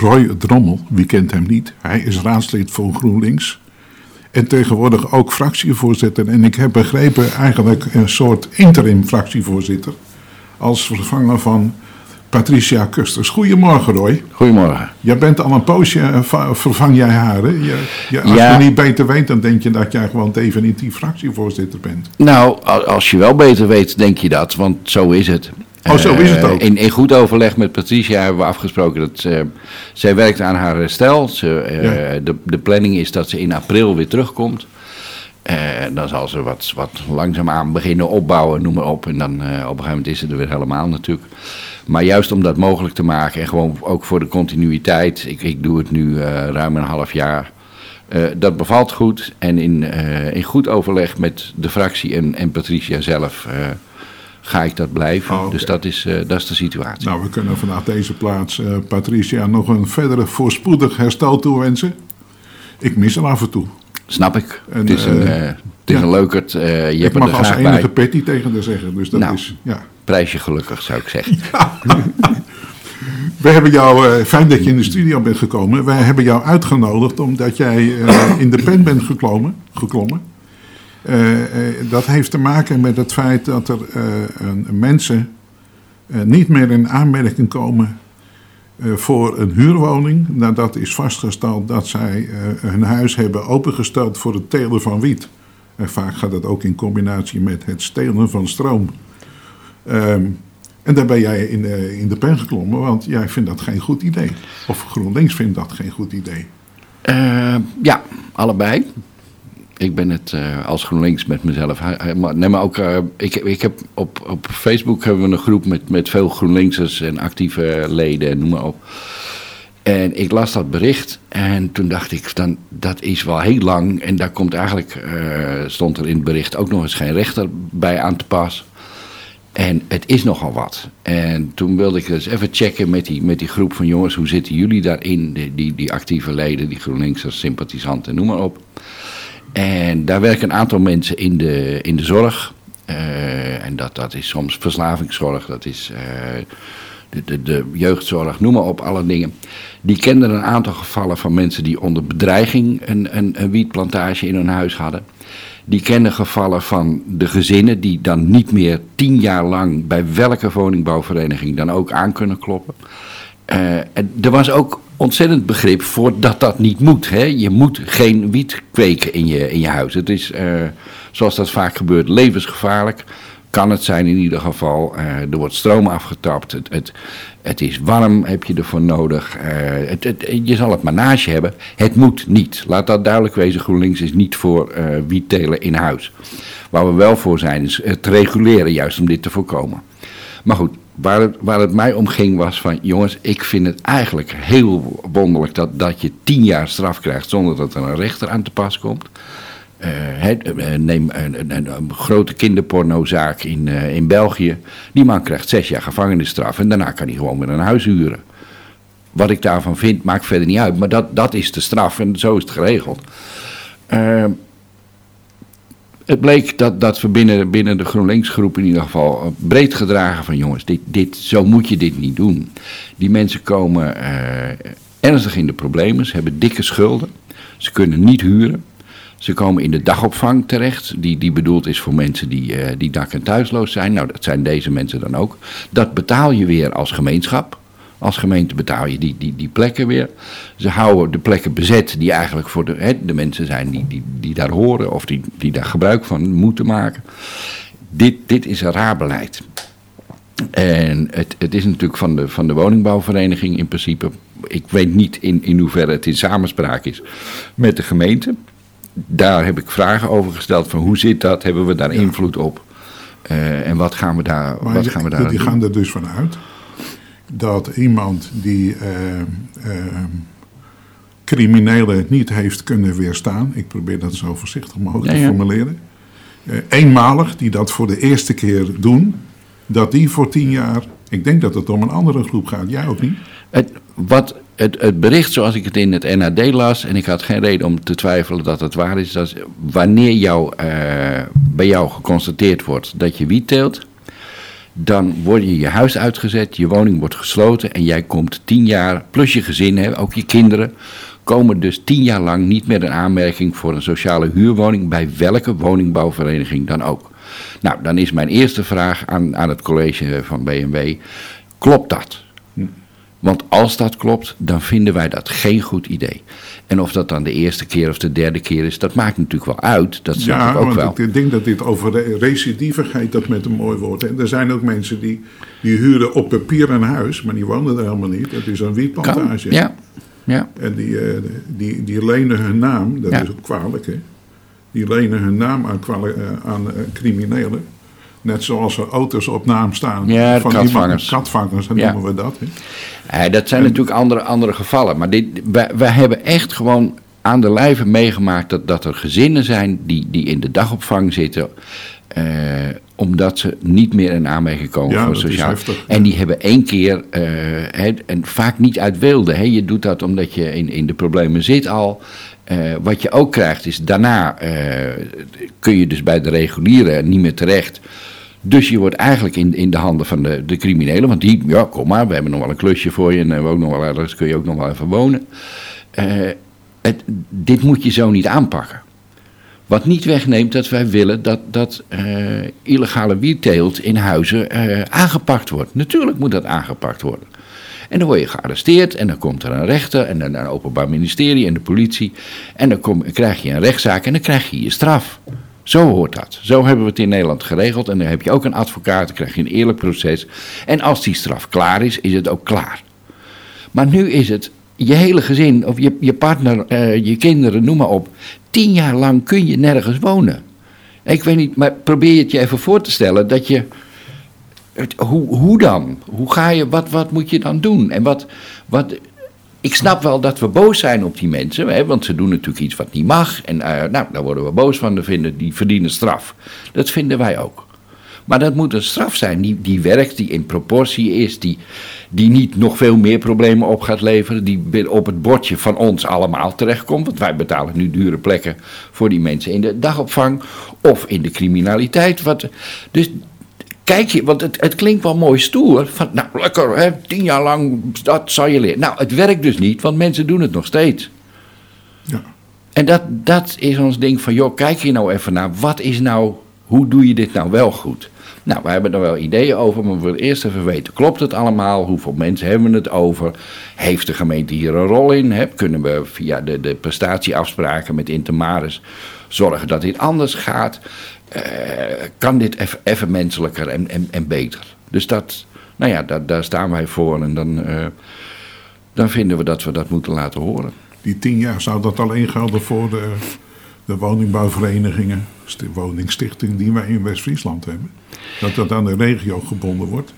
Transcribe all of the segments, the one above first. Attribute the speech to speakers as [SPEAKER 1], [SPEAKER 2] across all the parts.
[SPEAKER 1] Roy Drommel, wie kent hem niet? Hij is raadslid voor GroenLinks. En tegenwoordig ook fractievoorzitter. En ik heb begrepen eigenlijk een soort interim fractievoorzitter. Als vervanger van Patricia Kusters. Goedemorgen Roy.
[SPEAKER 2] Goedemorgen.
[SPEAKER 1] Jij bent al een poosje, eh, vervang jij haar. Hè? Je, je, als
[SPEAKER 2] Ja.
[SPEAKER 1] je niet beter weet, dan denk je dat jij gewoon definitief fractievoorzitter bent.
[SPEAKER 2] Nou, als je wel beter weet, denk je dat, want zo is het.
[SPEAKER 1] Oh, zo is het
[SPEAKER 2] Eh,
[SPEAKER 1] ook.
[SPEAKER 2] In, in goed overleg met Patricia hebben we afgesproken dat ze, zij werkt aan haar herstel. Ze, eh,
[SPEAKER 1] Ja.
[SPEAKER 2] de, de planning is dat ze in april weer terugkomt. Eh, dan zal ze wat, wat langzaamaan beginnen opbouwen, noem maar op. En dan eh, op een gegeven moment is ze er weer helemaal natuurlijk. Maar juist om dat mogelijk te maken en gewoon ook voor de continuïteit. Ik, ik doe het nu eh, ruim een half jaar. Eh, dat bevalt goed. En in, eh, in goed overleg met de fractie en, en Patricia zelf eh, ga ik dat blijven.
[SPEAKER 1] Oh.
[SPEAKER 2] Dus dat is, eh, dat is de situatie.
[SPEAKER 1] Nou, we kunnen vanaf deze plaats eh, Patricia nog een verdere voorspoedig herstel toewensen. Ik mis haar af en toe.
[SPEAKER 2] Snap ik.
[SPEAKER 1] En,
[SPEAKER 2] het is een,
[SPEAKER 1] eh,
[SPEAKER 2] het is
[SPEAKER 1] ja.
[SPEAKER 2] een leukert. je
[SPEAKER 1] ik
[SPEAKER 2] hebt er
[SPEAKER 1] mag als enige
[SPEAKER 2] bij.
[SPEAKER 1] petty tegen haar zeggen. Dus dat
[SPEAKER 2] Nou.
[SPEAKER 1] is, ja.
[SPEAKER 2] Prijsje gelukkig, zou ik zeggen.
[SPEAKER 1] We hebben jou, fijn dat je in de studio bent gekomen. Wij hebben jou uitgenodigd omdat jij in de pen bent geklommen. geklommen. Eh, eh, dat heeft te maken met het feit dat er eh, mensen niet meer in aanmerking komen voor een huurwoning. Nadat is vastgesteld dat zij hun huis hebben opengesteld voor het telen van wiet. En vaak gaat dat ook in combinatie met het stelen van stroom. Ehm, en daar ben jij in de, in de pen geklommen, want jij vindt dat geen goed idee. Of GroenLinks vindt dat geen goed idee.
[SPEAKER 2] Ja, allebei. Ik ben het eh, als GroenLinks met mezelf. Nee, maar ook, eh, ik, ik heb op, op Facebook hebben we een groep met, met veel GroenLinksers en actieve leden en noem maar op. En ik las dat bericht en toen dacht ik, dan, dat is wel heel lang. En daar komt eigenlijk, eh, stond er in het bericht ook nog eens geen rechter bij aan te pas. En het is nogal wat. En toen wilde ik dus even checken met die, met die groep van jongens, hoe zitten jullie daarin? Die, die, die actieve leden, die GroenLinksers, sympathisanten, noem maar op. En daar werken een aantal mensen in de, in de zorg. Eh, en dat, dat is soms verslavingszorg, dat is eh, de, de, de jeugdzorg, noem maar op, alle dingen. Die kenden een aantal gevallen van mensen die onder bedreiging een, een, een wietplantage in hun huis hadden. Die kennen gevallen van de gezinnen die dan niet meer tien jaar lang bij welke woningbouwvereniging dan ook aan kunnen kloppen. Eh, er was ook ontzettend begrip voor dat dat niet moet. Hè? Je moet geen wiet kweken in je, in je huis. Het is, eh, zoals dat vaak gebeurt, levensgevaarlijk. Kan het zijn in ieder geval. Eh, er wordt stroom afgetapt. Het, het, het is warm, heb je ervoor nodig. Eh, het, je zal het je hebben. Het moet niet. Laat dat duidelijk wezen. GroenLinks is niet voor wiettelen in huis. Waar we wel voor zijn is het reguleren, juist om dit te voorkomen. Maar goed, waar het, waar het mij om ging was van... jongens, ik vind het eigenlijk heel wonderlijk dat, dat je tien jaar straf krijgt... zonder dat er een rechter aan te pas komt. Eh, eh, neem een, een, grote kinderpornozaak in, eh, in België. Die man krijgt zes jaar gevangenisstraf... en daarna kan hij gewoon weer een huis huren. Wat ik daarvan vind, maakt verder niet uit. Maar dat, dat is de straf en zo is het geregeld. Eh, het bleek dat, dat we binnen, binnen de GroenLinks-groep in ieder geval eh, breed gedragen van jongens, dit, dit, zo moet je dit niet doen. Die mensen komen eh, ernstig in de problemen, ze hebben dikke schulden, ze kunnen niet huren. Ze komen in de dagopvang terecht, die, die bedoeld is voor mensen die, eh, die dak- en thuisloos zijn. Nou, dat zijn deze mensen dan ook. Dat betaal je weer als gemeenschap. Als gemeente betaal je die, die, die plekken weer. Ze houden de plekken bezet die eigenlijk voor de, hè, de mensen zijn die, die, die daar horen of die, die daar gebruik van moeten maken. Dit, dit is een raar beleid. En het, het is natuurlijk van de, van de woningbouwvereniging in principe. Ik weet niet in, in hoeverre het in samenspraak is met de gemeente. Daar heb ik vragen over gesteld van hoe zit dat? Hebben we daar invloed op? Eh, en wat gaan we daar,
[SPEAKER 1] Maar
[SPEAKER 2] wat gaan we daar
[SPEAKER 1] die
[SPEAKER 2] doen?
[SPEAKER 1] gaan er dus vanuit dat iemand die eh, eh, criminelen niet heeft kunnen weerstaan, ik probeer dat zo voorzichtig mogelijk
[SPEAKER 2] Ja,
[SPEAKER 1] te formuleren, eh, eenmalig die dat voor de eerste keer doen, dat die voor tien jaar, ik denk dat het om een andere groep gaat, jij ook niet?
[SPEAKER 2] Het, wat, het, het bericht zoals ik het in het NAD las, en ik had geen reden om te twijfelen dat het waar is, dat is wanneer jou, eh, bij jou geconstateerd wordt dat je wiet teelt, dan word je je huis uitgezet, je woning wordt gesloten en jij komt tien jaar, plus je gezin, hè, ook je kinderen, komen dus tien jaar lang niet meer in aanmerking voor een sociale huurwoning bij welke woningbouwvereniging dan ook. Nou, dan is mijn eerste vraag aan, aan het college van BMW, klopt dat? Want als dat klopt, dan vinden wij dat geen goed idee. En of dat dan de eerste keer of de derde keer is, dat maakt natuurlijk wel uit. Dat snap
[SPEAKER 1] ja,
[SPEAKER 2] ik ook
[SPEAKER 1] want
[SPEAKER 2] wel.
[SPEAKER 1] ik denk dat dit over recidivigheid dat met een mooi woord. En er zijn ook mensen die, die huren op papier een huis, maar die wonen er helemaal niet. Het is een wietplantage.
[SPEAKER 2] Kan, ja, ja.
[SPEAKER 1] En die, eh, die, die lenen hun naam, dat
[SPEAKER 2] Ja.
[SPEAKER 1] is ook kwalijk hè. Die lenen hun naam aan, eh, aan eh, criminelen. Net zoals er auto's op naam staan.
[SPEAKER 2] Ja,
[SPEAKER 1] van iemand-
[SPEAKER 2] katvangers.
[SPEAKER 1] Katvangers,
[SPEAKER 2] Ja.
[SPEAKER 1] noemen we dat. Hè.
[SPEAKER 2] Eh, dat zijn natuurlijk andere, andere gevallen. Maar dit, wij, wij hebben echt gewoon aan de lijve meegemaakt dat, dat er gezinnen zijn die, die in de dagopvang zitten. eh, omdat ze niet meer in aanmerking komen
[SPEAKER 1] Ja,
[SPEAKER 2] voor sociaal. En die hebben één keer, eh, en vaak niet uit wilde. Hè. Je doet dat omdat je in, in de problemen zit al. Wat je ook krijgt is daarna kun je dus bij de reguliere niet meer terecht. Dus je wordt eigenlijk in, in de handen van de, de criminelen. Want die, ja, kom maar, we hebben nog wel een klusje voor je. En hebben we ook nog wel ergens kun je ook nog wel even wonen. Eh, dit moet je zo niet aanpakken. Wat niet wegneemt dat wij willen dat, dat eh, illegale wietteelt in huizen eh, aangepakt wordt. Natuurlijk moet dat aangepakt worden. En dan word je gearresteerd en dan komt er een rechter en dan een openbaar ministerie en de politie. En dan kom, krijg je een rechtszaak en dan krijg je je straf. Zo hoort dat. Zo hebben we het in Nederland geregeld. En dan heb je ook een advocaat, dan krijg je een eerlijk proces. En als die straf klaar is, is het ook klaar. Maar nu is het je hele gezin, of je, je partner, eh, je kinderen, noem maar op. Tien jaar lang kun je nergens wonen. Ik weet niet, maar probeer het je even voor te stellen dat je. hoe, hoe dan? Hoe ga je, wat, wat moet je dan doen? En wat, wat, ik snap wel dat we boos zijn op die mensen, hè, want ze doen natuurlijk iets wat niet mag. En eh, nou, daar worden we boos van, de vinden, die verdienen straf. Dat vinden wij ook. Maar dat moet een straf zijn die, die werkt, die in proportie is, die, die niet nog veel meer problemen op gaat leveren, die op het bordje van ons allemaal terechtkomt. Want wij betalen nu dure plekken voor die mensen in de dagopvang of in de criminaliteit. Wat, dus kijk je, want het, het klinkt wel mooi stoer. Van, nou, lekker, hè, tien jaar lang, dat zal je leren. Nou, het werkt dus niet, want mensen doen het nog steeds.
[SPEAKER 1] Ja.
[SPEAKER 2] En dat, dat is ons ding van, joh, kijk hier nou even naar. Wat is nou, hoe doe je dit nou wel goed? Nou, we hebben er wel ideeën over, maar we willen eerst even weten, klopt het allemaal? Hoeveel mensen hebben we het over? Heeft de gemeente hier een rol in? Hè? Kunnen we via de, de prestatieafspraken met Intermaris zorgen dat dit anders gaat? Eh, kan dit even menselijker en, en, en beter? Dus dat, nou ja, daar, daar staan wij voor en dan, eh, dan vinden we dat we dat moeten laten horen.
[SPEAKER 1] Die tien jaar zou dat alleen gelden voor de, de woningbouwverenigingen, sti- woningstichting die wij in West-Friesland hebben. Dat dat aan de regio gebonden wordt.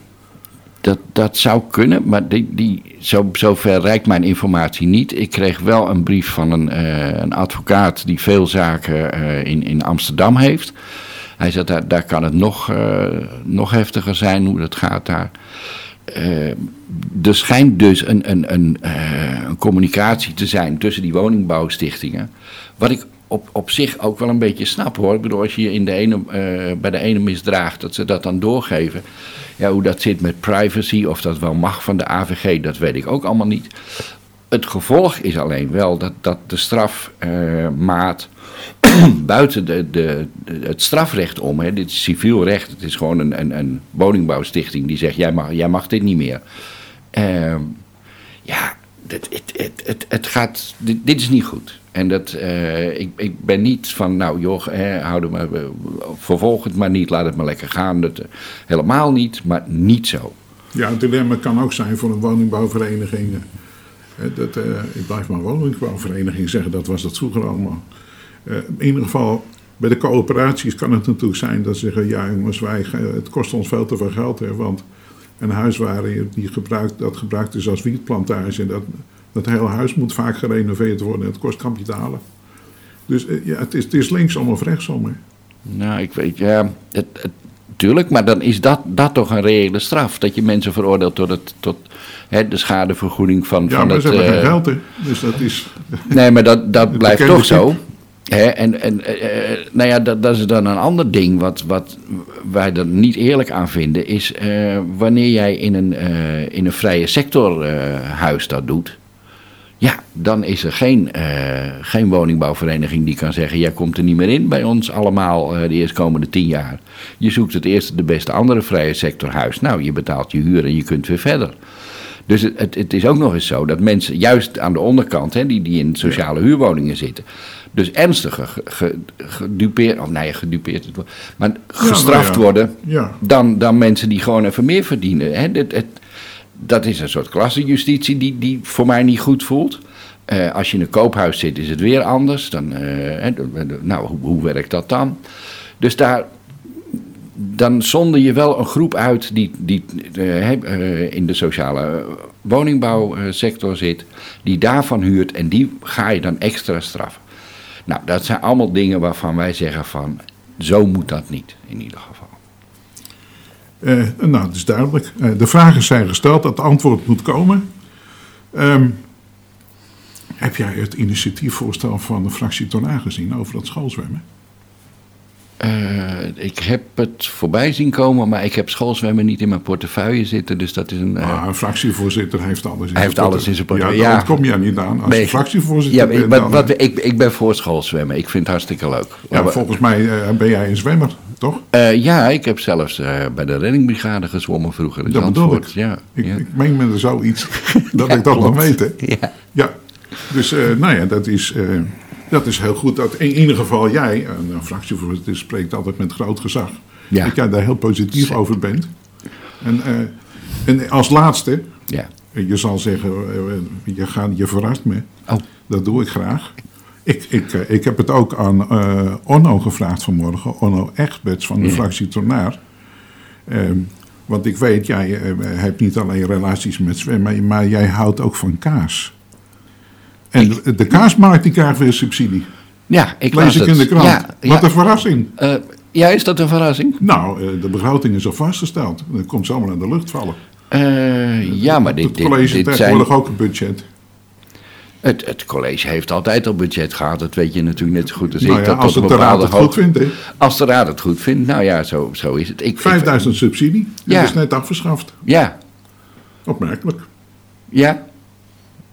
[SPEAKER 2] Dat, dat zou kunnen, maar die, die, zo, zover reikt mijn informatie niet. Ik kreeg wel een brief van een, eh, een advocaat die veel zaken eh, in, in Amsterdam heeft. Hij zegt, daar, daar kan het nog, eh, nog heftiger zijn hoe dat gaat daar. Er schijnt dus een, een, een, een communicatie te zijn tussen die woningbouwstichtingen. Wat ik op, op zich ook wel een beetje snap hoor. Ik bedoel, als je je in de ene, eh, bij de ene misdraagt, dat ze dat dan doorgeven. Ja, hoe dat zit met privacy, of dat wel mag van de AVG, dat weet ik ook allemaal niet. Het gevolg is alleen wel dat, dat de strafmaat buiten de, de, de- het strafrecht om, hè, dit is civiel recht, het is gewoon een, een, een woningbouwstichting die zegt: jij mag, jij mag dit niet meer. Ehm, ja, het, het, gaat, dit, is niet goed. En dat, eh, ik, ik ben niet van, nou joh, hè, hou maar, vervolg het maar niet, laat het maar lekker gaan. Dat, eh, helemaal niet, maar niet zo.
[SPEAKER 1] Ja, het dilemma kan ook zijn voor een woningbouwvereniging. eh, Dat, eh, ik blijf maar woningbouwvereniging zeggen, dat was dat vroeger allemaal. In ieder geval, bij de coöperaties kan het natuurlijk zijn dat ze zeggen: ja, jongens, wij, het kost ons veel te veel geld. Hè, want een huis die gebruikt, dat gebruikt is als wietplantage, dat, dat hele huis moet vaak gerenoveerd worden. Het kost kapitalen. Dus eh, ja, het is, het is linksom of rechtsom. Hè.
[SPEAKER 2] Nou, ik weet, ja, het, het, tuurlijk, maar dan is dat, dat toch een reële straf. Dat je mensen veroordeelt tot, het, tot hè, de schadevergoeding van,
[SPEAKER 1] Ja,
[SPEAKER 2] van
[SPEAKER 1] maar
[SPEAKER 2] het...
[SPEAKER 1] ze hebben
[SPEAKER 2] eh,
[SPEAKER 1] geen geld, hè. Dus dat is.
[SPEAKER 2] Nee, maar dat, dat blijft toch zo. En en eh, eh, nou ja, dat, dat is dan een ander ding wat, wat wij er niet eerlijk aan vinden, is eh, wanneer jij in een, eh, in een vrije sector eh, huis dat doet. Ja, dan is er geen, geen woningbouwvereniging die kan zeggen: jij komt er niet meer in bij ons allemaal de eerstkomende tien jaar. Je zoekt het eerste de beste andere vrije sector huis. Nou, je betaalt je huur en je kunt weer verder. Dus het, het, het is ook nog eens zo dat mensen, juist aan de onderkant, hè, die, die in sociale huurwoningen zitten, dus ernstiger ge- ge- gedupeerd, of nee, gedupeerd, maar gestraft
[SPEAKER 1] ja.
[SPEAKER 2] worden
[SPEAKER 1] Ja.
[SPEAKER 2] dan, dan mensen die gewoon even meer verdienen. Hè. Het, het, dat is een soort klassenjustitie die, die voor mij niet goed voelt. Eh, als je in een koophuis zit, is het weer anders. Dan, eh, nou, hoe, hoe werkt dat dan? Dus daar, dan zonder je wel een groep uit die, die eh, eh, in de sociale woningbouwsector zit, die daarvan huurt en die ga je dan extra straffen. Nou, dat zijn allemaal dingen waarvan wij zeggen van, zo moet dat niet, in ieder geval.
[SPEAKER 1] Eh, nou, het is duidelijk. De vragen zijn gesteld, het antwoord moet komen. Ehm, heb jij het initiatiefvoorstel van de fractie Torna gezien over dat schoolzwemmen?
[SPEAKER 2] Eh, ik heb het voorbij zien komen, maar ik heb schoolzwemmen niet in mijn portefeuille zitten. Dus dat is een. eh,
[SPEAKER 1] een fractievoorzitter heeft alles in
[SPEAKER 2] Hij heeft alles in zijn
[SPEAKER 1] portefeuille. Ja,
[SPEAKER 2] ja.
[SPEAKER 1] daar kom je niet aan. Als
[SPEAKER 2] Nee.
[SPEAKER 1] je fractievoorzitter
[SPEAKER 2] ja, maar wat, ik, ik ben voor schoolzwemmen. Ik vind het hartstikke leuk.
[SPEAKER 1] ja,
[SPEAKER 2] Maar-
[SPEAKER 1] volgens mij eh, ben jij een zwemmer, toch?
[SPEAKER 2] eh, ja, ik heb zelfs eh, bij de reddingbrigade gezwommen vroeger. In
[SPEAKER 1] Dat bedoel ik.
[SPEAKER 2] Ja,
[SPEAKER 1] Ik,
[SPEAKER 2] ja.
[SPEAKER 1] ik meen me er zoiets dat
[SPEAKER 2] Ja,
[SPEAKER 1] ik dat nog weet. Hè?
[SPEAKER 2] Ja.
[SPEAKER 1] Ja, dus eh, nou ja, dat is, eh, dat is heel goed. Dat in ieder geval jij, een, een fractievoorzitter spreekt altijd met groot gezag,
[SPEAKER 2] Ja.
[SPEAKER 1] dat jij daar heel positief over bent. En, eh, en als laatste,
[SPEAKER 2] ja.
[SPEAKER 1] je zal zeggen, eh, je, gaat, je verrast me.
[SPEAKER 2] Oh,
[SPEAKER 1] Dat doe ik graag. Ik, ik, eh, ik heb het ook aan eh, Onno gevraagd vanmorgen. Onno Egberts van de
[SPEAKER 2] Ja.
[SPEAKER 1] fractie Tornaar. Ehm, want ik weet, jij eh, hebt niet alleen relaties met zwemmen, maar jij houdt ook van kaas. En de- de kaasmarkt die krijgt weer subsidie.
[SPEAKER 2] ja, ik
[SPEAKER 1] Lees ik in de krant.
[SPEAKER 2] Ja,
[SPEAKER 1] Wat
[SPEAKER 2] ja.
[SPEAKER 1] een verrassing.
[SPEAKER 2] Eh, ja, is dat een verrassing?
[SPEAKER 1] Nou, eh, de begroting is al vastgesteld. Dat komt zomaar aan de lucht vallen.
[SPEAKER 2] Eh, ja, maar dit,
[SPEAKER 1] het
[SPEAKER 2] dit,
[SPEAKER 1] college
[SPEAKER 2] dit zijn...
[SPEAKER 1] tegenwoordig ook een budget.
[SPEAKER 2] Het, het college heeft altijd al budget gehad. Dat weet je natuurlijk net zo goed als
[SPEAKER 1] Nou
[SPEAKER 2] ik.
[SPEAKER 1] ja,
[SPEAKER 2] dat
[SPEAKER 1] als het de raad het goed vindt, hè.
[SPEAKER 2] Als de raad het goed vindt, nou ja, zo, zo is het. Ik, ik-
[SPEAKER 1] 5000 subsidie. Dat
[SPEAKER 2] Ja.
[SPEAKER 1] is net afgeschaft.
[SPEAKER 2] ja,
[SPEAKER 1] Opmerkelijk.
[SPEAKER 2] ja.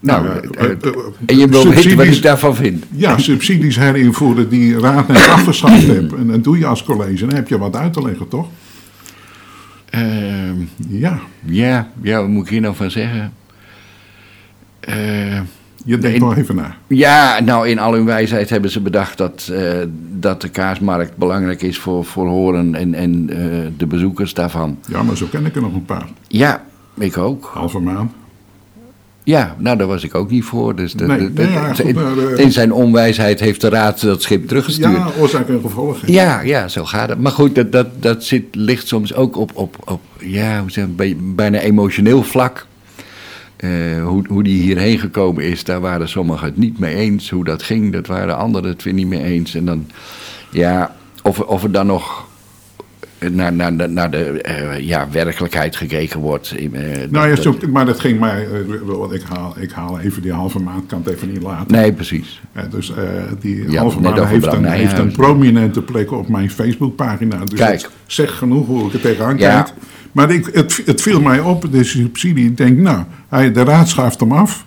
[SPEAKER 2] Nou, eh,
[SPEAKER 1] eh,
[SPEAKER 2] eh, en je wil weten wat ik daarvan vind.
[SPEAKER 1] Ja, subsidies herinvoeren die raad net afgeschaft heeft. En dat doe je als college. Dan heb je wat uit te leggen, toch?
[SPEAKER 2] Ehm,
[SPEAKER 1] Ja.
[SPEAKER 2] ja, ja, wat moet ik hier nou van zeggen? Eh,
[SPEAKER 1] Je denkt nog even na.
[SPEAKER 2] ja, nou, in al hun wijsheid hebben ze bedacht dat, dat de kaasmarkt belangrijk is voor, voor Horen en, en de bezoekers daarvan.
[SPEAKER 1] Ja, maar zo ken ik er nog een paar.
[SPEAKER 2] Ja, ik ook.
[SPEAKER 1] Halve maan.
[SPEAKER 2] Ja, nou, daar was ik ook niet voor. Dus de,
[SPEAKER 1] Nee,
[SPEAKER 2] de- de-
[SPEAKER 1] nee, ja, goed,
[SPEAKER 2] in,
[SPEAKER 1] maar, eh,
[SPEAKER 2] in zijn onwijsheid heeft de raad dat schip teruggestuurd.
[SPEAKER 1] Ja, oorzaak en gevolg. hè.
[SPEAKER 2] Ja, ja, zo gaat het. Maar goed, dat, dat, dat zit, ligt soms ook op, op, op ja, hoe zeg, bijna emotioneel vlak. Eh, hoe, hoe die hierheen gekomen is, daar waren sommigen het niet mee eens. Hoe dat ging, dat waren anderen het weer niet mee eens. En dan, ja, of, of er dan nog naar, naar, de eh, ja, werkelijkheid gekeken wordt. eh,
[SPEAKER 1] Nou ja, zo, maar dat ging mij... eh, ik, haal, ik haal even die halve maand, kan het even niet laten.
[SPEAKER 2] Nee, precies.
[SPEAKER 1] Dus die
[SPEAKER 2] Ja,
[SPEAKER 1] halve
[SPEAKER 2] net
[SPEAKER 1] maan
[SPEAKER 2] over
[SPEAKER 1] heeft, een, heeft een prominente plek op mijn Facebookpagina. Dus
[SPEAKER 2] Kijk.
[SPEAKER 1] zegt genoeg hoe ik er tegenaan
[SPEAKER 2] Ja.
[SPEAKER 1] kijk. Maar ik, het, het viel mij op, de subsidie. Ik denk, nou, hij, de raad schuift hem af.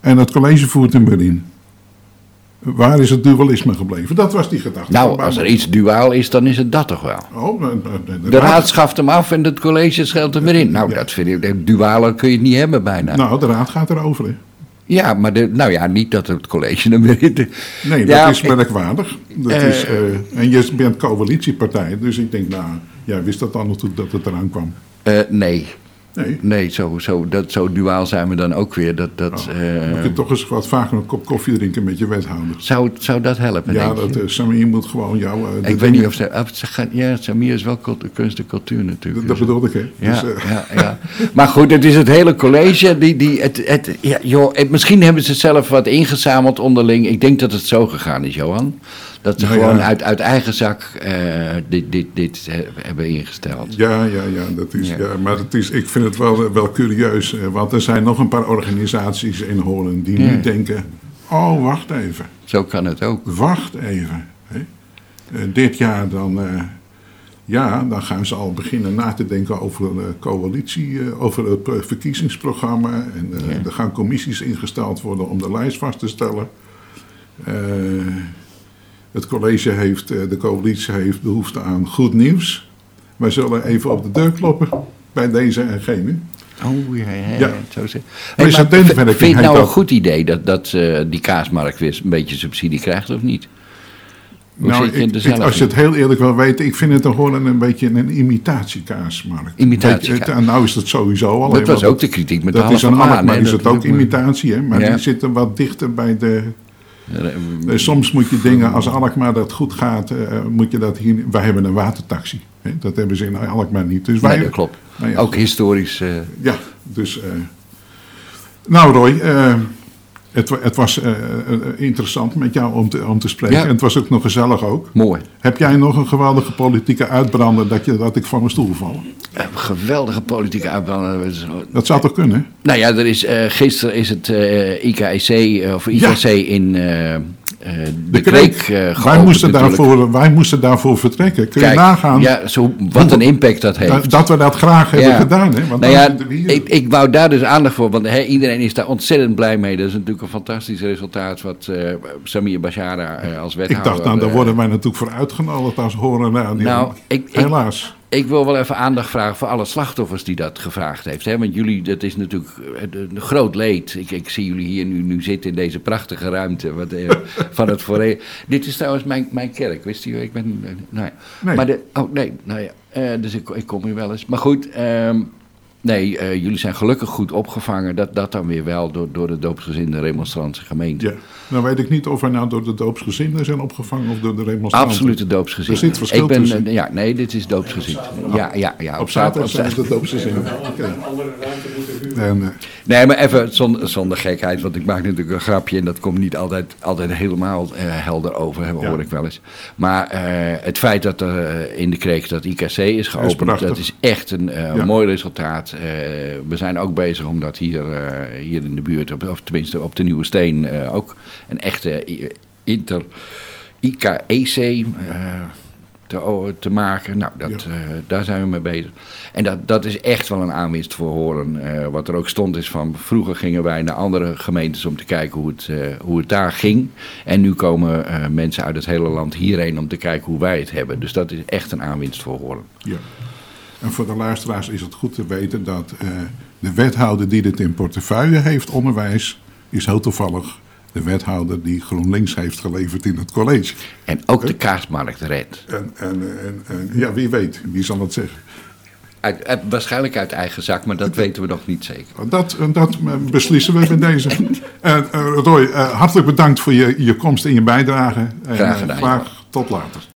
[SPEAKER 1] En het college voert hem weer in. Waar is het dualisme gebleven? Dat was die gedachte.
[SPEAKER 2] Nou, als er iets duaal is, dan is het dat toch wel.
[SPEAKER 1] Oh, eh, eh,
[SPEAKER 2] De raad schaft hem af en het college scheldt hem weer in. Nou,
[SPEAKER 1] Ja.
[SPEAKER 2] dat vind ik, dualer kun je het niet hebben bijna.
[SPEAKER 1] Nou, de raad gaat erover. Hè.
[SPEAKER 2] Ja, maar de, nou ja, niet dat het college hem weer in...
[SPEAKER 1] Nee,
[SPEAKER 2] Ja,
[SPEAKER 1] dat is merkwaardig. Dat
[SPEAKER 2] Eh,
[SPEAKER 1] is, eh, en je bent coalitiepartij. Dus ik denk, nou, jij wist dat al natuurlijk dat het eraan kwam.
[SPEAKER 2] Eh, nee,
[SPEAKER 1] Nee,
[SPEAKER 2] nee zo, zo, dat, zo duaal zijn we dan ook weer. Dat, dat, eh,
[SPEAKER 1] moet je toch eens wat vaker een kop koffie drinken met je wethouder.
[SPEAKER 2] zou, zou dat helpen,
[SPEAKER 1] Ja, dat, uh, Samir moet gewoon jou... eh,
[SPEAKER 2] Ik weet
[SPEAKER 1] dingen-
[SPEAKER 2] niet of ze... gaan, ja, Samir is wel kunst en cultuur natuurlijk.
[SPEAKER 1] Dat, dat
[SPEAKER 2] Dus-
[SPEAKER 1] bedoelde ik, hè.
[SPEAKER 2] Ja,
[SPEAKER 1] Dus, eh,
[SPEAKER 2] ja, ja. Maar goed, het is het hele college. Die, die, het, het, ja, joh, het- misschien hebben ze zelf wat ingezameld onderling. Ik denk dat het zo gegaan is, Johan. Dat ze
[SPEAKER 1] Nou ja.
[SPEAKER 2] gewoon uit, uit eigen zak eh, dit, dit, dit eh, hebben ingesteld.
[SPEAKER 1] ja, ja, ja, dat is,
[SPEAKER 2] Ja.
[SPEAKER 1] ja. maar het is, ik vind het wel, wel curieus. eh, want er zijn nog een paar organisaties in Hoorn die nu denken... Oh, wacht even.
[SPEAKER 2] Zo kan het ook.
[SPEAKER 1] Wacht even. Hè. Eh, dit jaar dan, eh, ja, dan gaan ze al beginnen na te denken over de coalitie, eh, over het eh, verkiezingsprogramma. En eh,
[SPEAKER 2] Ja.
[SPEAKER 1] er gaan commissies ingesteld worden om de lijst vast te stellen. Eh, het college heeft, eh, de coalitie heeft behoefte aan goed nieuws. Wij zullen even op de deur kloppen bij deze en gene.
[SPEAKER 2] Oh, ja, ja,
[SPEAKER 1] Ja.
[SPEAKER 2] zo zeg.
[SPEAKER 1] Presidentenwerking
[SPEAKER 2] vind je het nou een
[SPEAKER 1] dat.
[SPEAKER 2] goed idee dat, dat eh, die kaasmarkt weer een beetje subsidie krijgt of niet? Hoe
[SPEAKER 1] Nou,
[SPEAKER 2] je
[SPEAKER 1] ik, als je het heel eerlijk wil weten, ik vind het toch gewoon een beetje een imitatiekaasmarkt. En nou is dat sowieso al.
[SPEAKER 2] Dat was ook de kritiek met
[SPEAKER 1] Dat
[SPEAKER 2] de
[SPEAKER 1] is
[SPEAKER 2] halve
[SPEAKER 1] een. Alkmaar is
[SPEAKER 2] dat-
[SPEAKER 1] het ook imitatie, hè? maar
[SPEAKER 2] Ja.
[SPEAKER 1] die zitten wat dichter bij de...
[SPEAKER 2] Eh,
[SPEAKER 1] eh, Soms moet je dingen, als Alkmaar dat goed gaat, eh, moet je dat hier... Wij hebben een watertaxi. Hè? Dat hebben ze in Alkmaar niet. Dus wij,
[SPEAKER 2] Nee, dat klopt.
[SPEAKER 1] Nou ja,
[SPEAKER 2] Ook historisch. eh,
[SPEAKER 1] Ja, dus... eh, nou Roy, eh, het, het was eh, eh, interessant met jou om te, om te spreken.
[SPEAKER 2] Ja.
[SPEAKER 1] En het was ook nog gezellig ook.
[SPEAKER 2] mooi.
[SPEAKER 1] Heb jij nog een geweldige politieke uitbrander dat, je, dat ik van mijn stoel val?
[SPEAKER 2] Een geweldige politieke uitbrander.
[SPEAKER 1] Dat zou toch kunnen?
[SPEAKER 2] Nou ja, er is, eh, gisteren is het eh, IKIC, eh, of IKC in de, Kreek eh
[SPEAKER 1] wij, moesten daarvoor, wij moesten daarvoor vertrekken. Kun je nagaan
[SPEAKER 2] Ja, zo, wat een impact dat heeft.
[SPEAKER 1] dat, dat we dat graag hebben
[SPEAKER 2] Ja.
[SPEAKER 1] gedaan? Hè? Want
[SPEAKER 2] nou ja, ik, ik wou daar dus aandacht voor, want iedereen is daar ontzettend blij mee. Dat is natuurlijk een fantastisch resultaat wat eh, Samir Bashara eh, als
[SPEAKER 1] Ik
[SPEAKER 2] wethouder...
[SPEAKER 1] dacht, nou, daar
[SPEAKER 2] eh,
[SPEAKER 1] worden wij natuurlijk voor uitgenodigd als horen. Nou, die-
[SPEAKER 2] Nou, ik- ik-
[SPEAKER 1] helaas.
[SPEAKER 2] Ik wil wel even aandacht vragen voor alle slachtoffers die dat gevraagd heeft. Hè? Want jullie, dat is natuurlijk een, een groot leed. Ik, ik zie jullie hier nu, nu zitten in deze prachtige ruimte wat, eh, van het foré. Dit is trouwens mijn, mijn kerk, wist u? Ik ben, eh, nou ja.
[SPEAKER 1] Nee.
[SPEAKER 2] Maar de, oh nee, nou ja. Eh, dus ik, ik kom hier wel eens. Maar goed, ehm, nee, eh, jullie zijn gelukkig goed opgevangen. Dat, dat dan weer wel door, door de doopsgezinde remonstrantse gemeente.
[SPEAKER 1] Ja. Nou weet ik niet of wij nou door de doopsgezinden zijn opgevangen of door de remonstranten.
[SPEAKER 2] Absoluut de doopsgezin.
[SPEAKER 1] Er zit verschil
[SPEAKER 2] ik ben,
[SPEAKER 1] tussen.
[SPEAKER 2] eh, Ja, nee, dit is doopsgezin. Ja, ja, ja.
[SPEAKER 1] Op zaterdag zijn de doopsgezinden. Oké.
[SPEAKER 2] Nee, maar even zonder, zonder gekheid, want ik maak natuurlijk een grapje en dat komt niet altijd, altijd helemaal eh, helder over, hè, hoor
[SPEAKER 1] Ja.
[SPEAKER 2] ik wel eens. Maar eh, het feit dat er eh, in de kreek dat IKC is geopend, dat is echt een
[SPEAKER 1] Ja.
[SPEAKER 2] mooi resultaat. We zijn ook bezig om dat hier, hier in de buurt, of, tenminste op de Nieuwe Steen, ook een echte inter IKEC te, te maken. Nou, dat,
[SPEAKER 1] Ja.
[SPEAKER 2] eh, daar zijn we mee bezig. En dat, dat is echt wel een aanwinst voor Horen. Eh, wat er ook stond is van, vroeger gingen wij naar andere gemeentes om te kijken hoe het, eh, hoe het daar ging. En nu komen mensen uit het hele land hierheen om te kijken hoe wij het hebben. Dus dat is echt een aanwinst voor Horen.
[SPEAKER 1] ja. En voor de luisteraars is het goed te weten dat de wethouder die dit in portefeuille heeft, onderwijs, is heel toevallig de wethouder die GroenLinks heeft geleverd in het college.
[SPEAKER 2] En ook de kaasmarkt redt.
[SPEAKER 1] En, en, en, en ja, wie weet, wie zal het zeggen.
[SPEAKER 2] Uit, uit- waarschijnlijk uit eigen zak, maar dat weten we nog niet zeker.
[SPEAKER 1] Dat, dat eh, beslissen we met deze. En eh, Roy, eh, hartelijk bedankt voor je, je komst en je bijdrage. En,
[SPEAKER 2] Graag
[SPEAKER 1] eh,
[SPEAKER 2] gedaan.
[SPEAKER 1] graag tot later.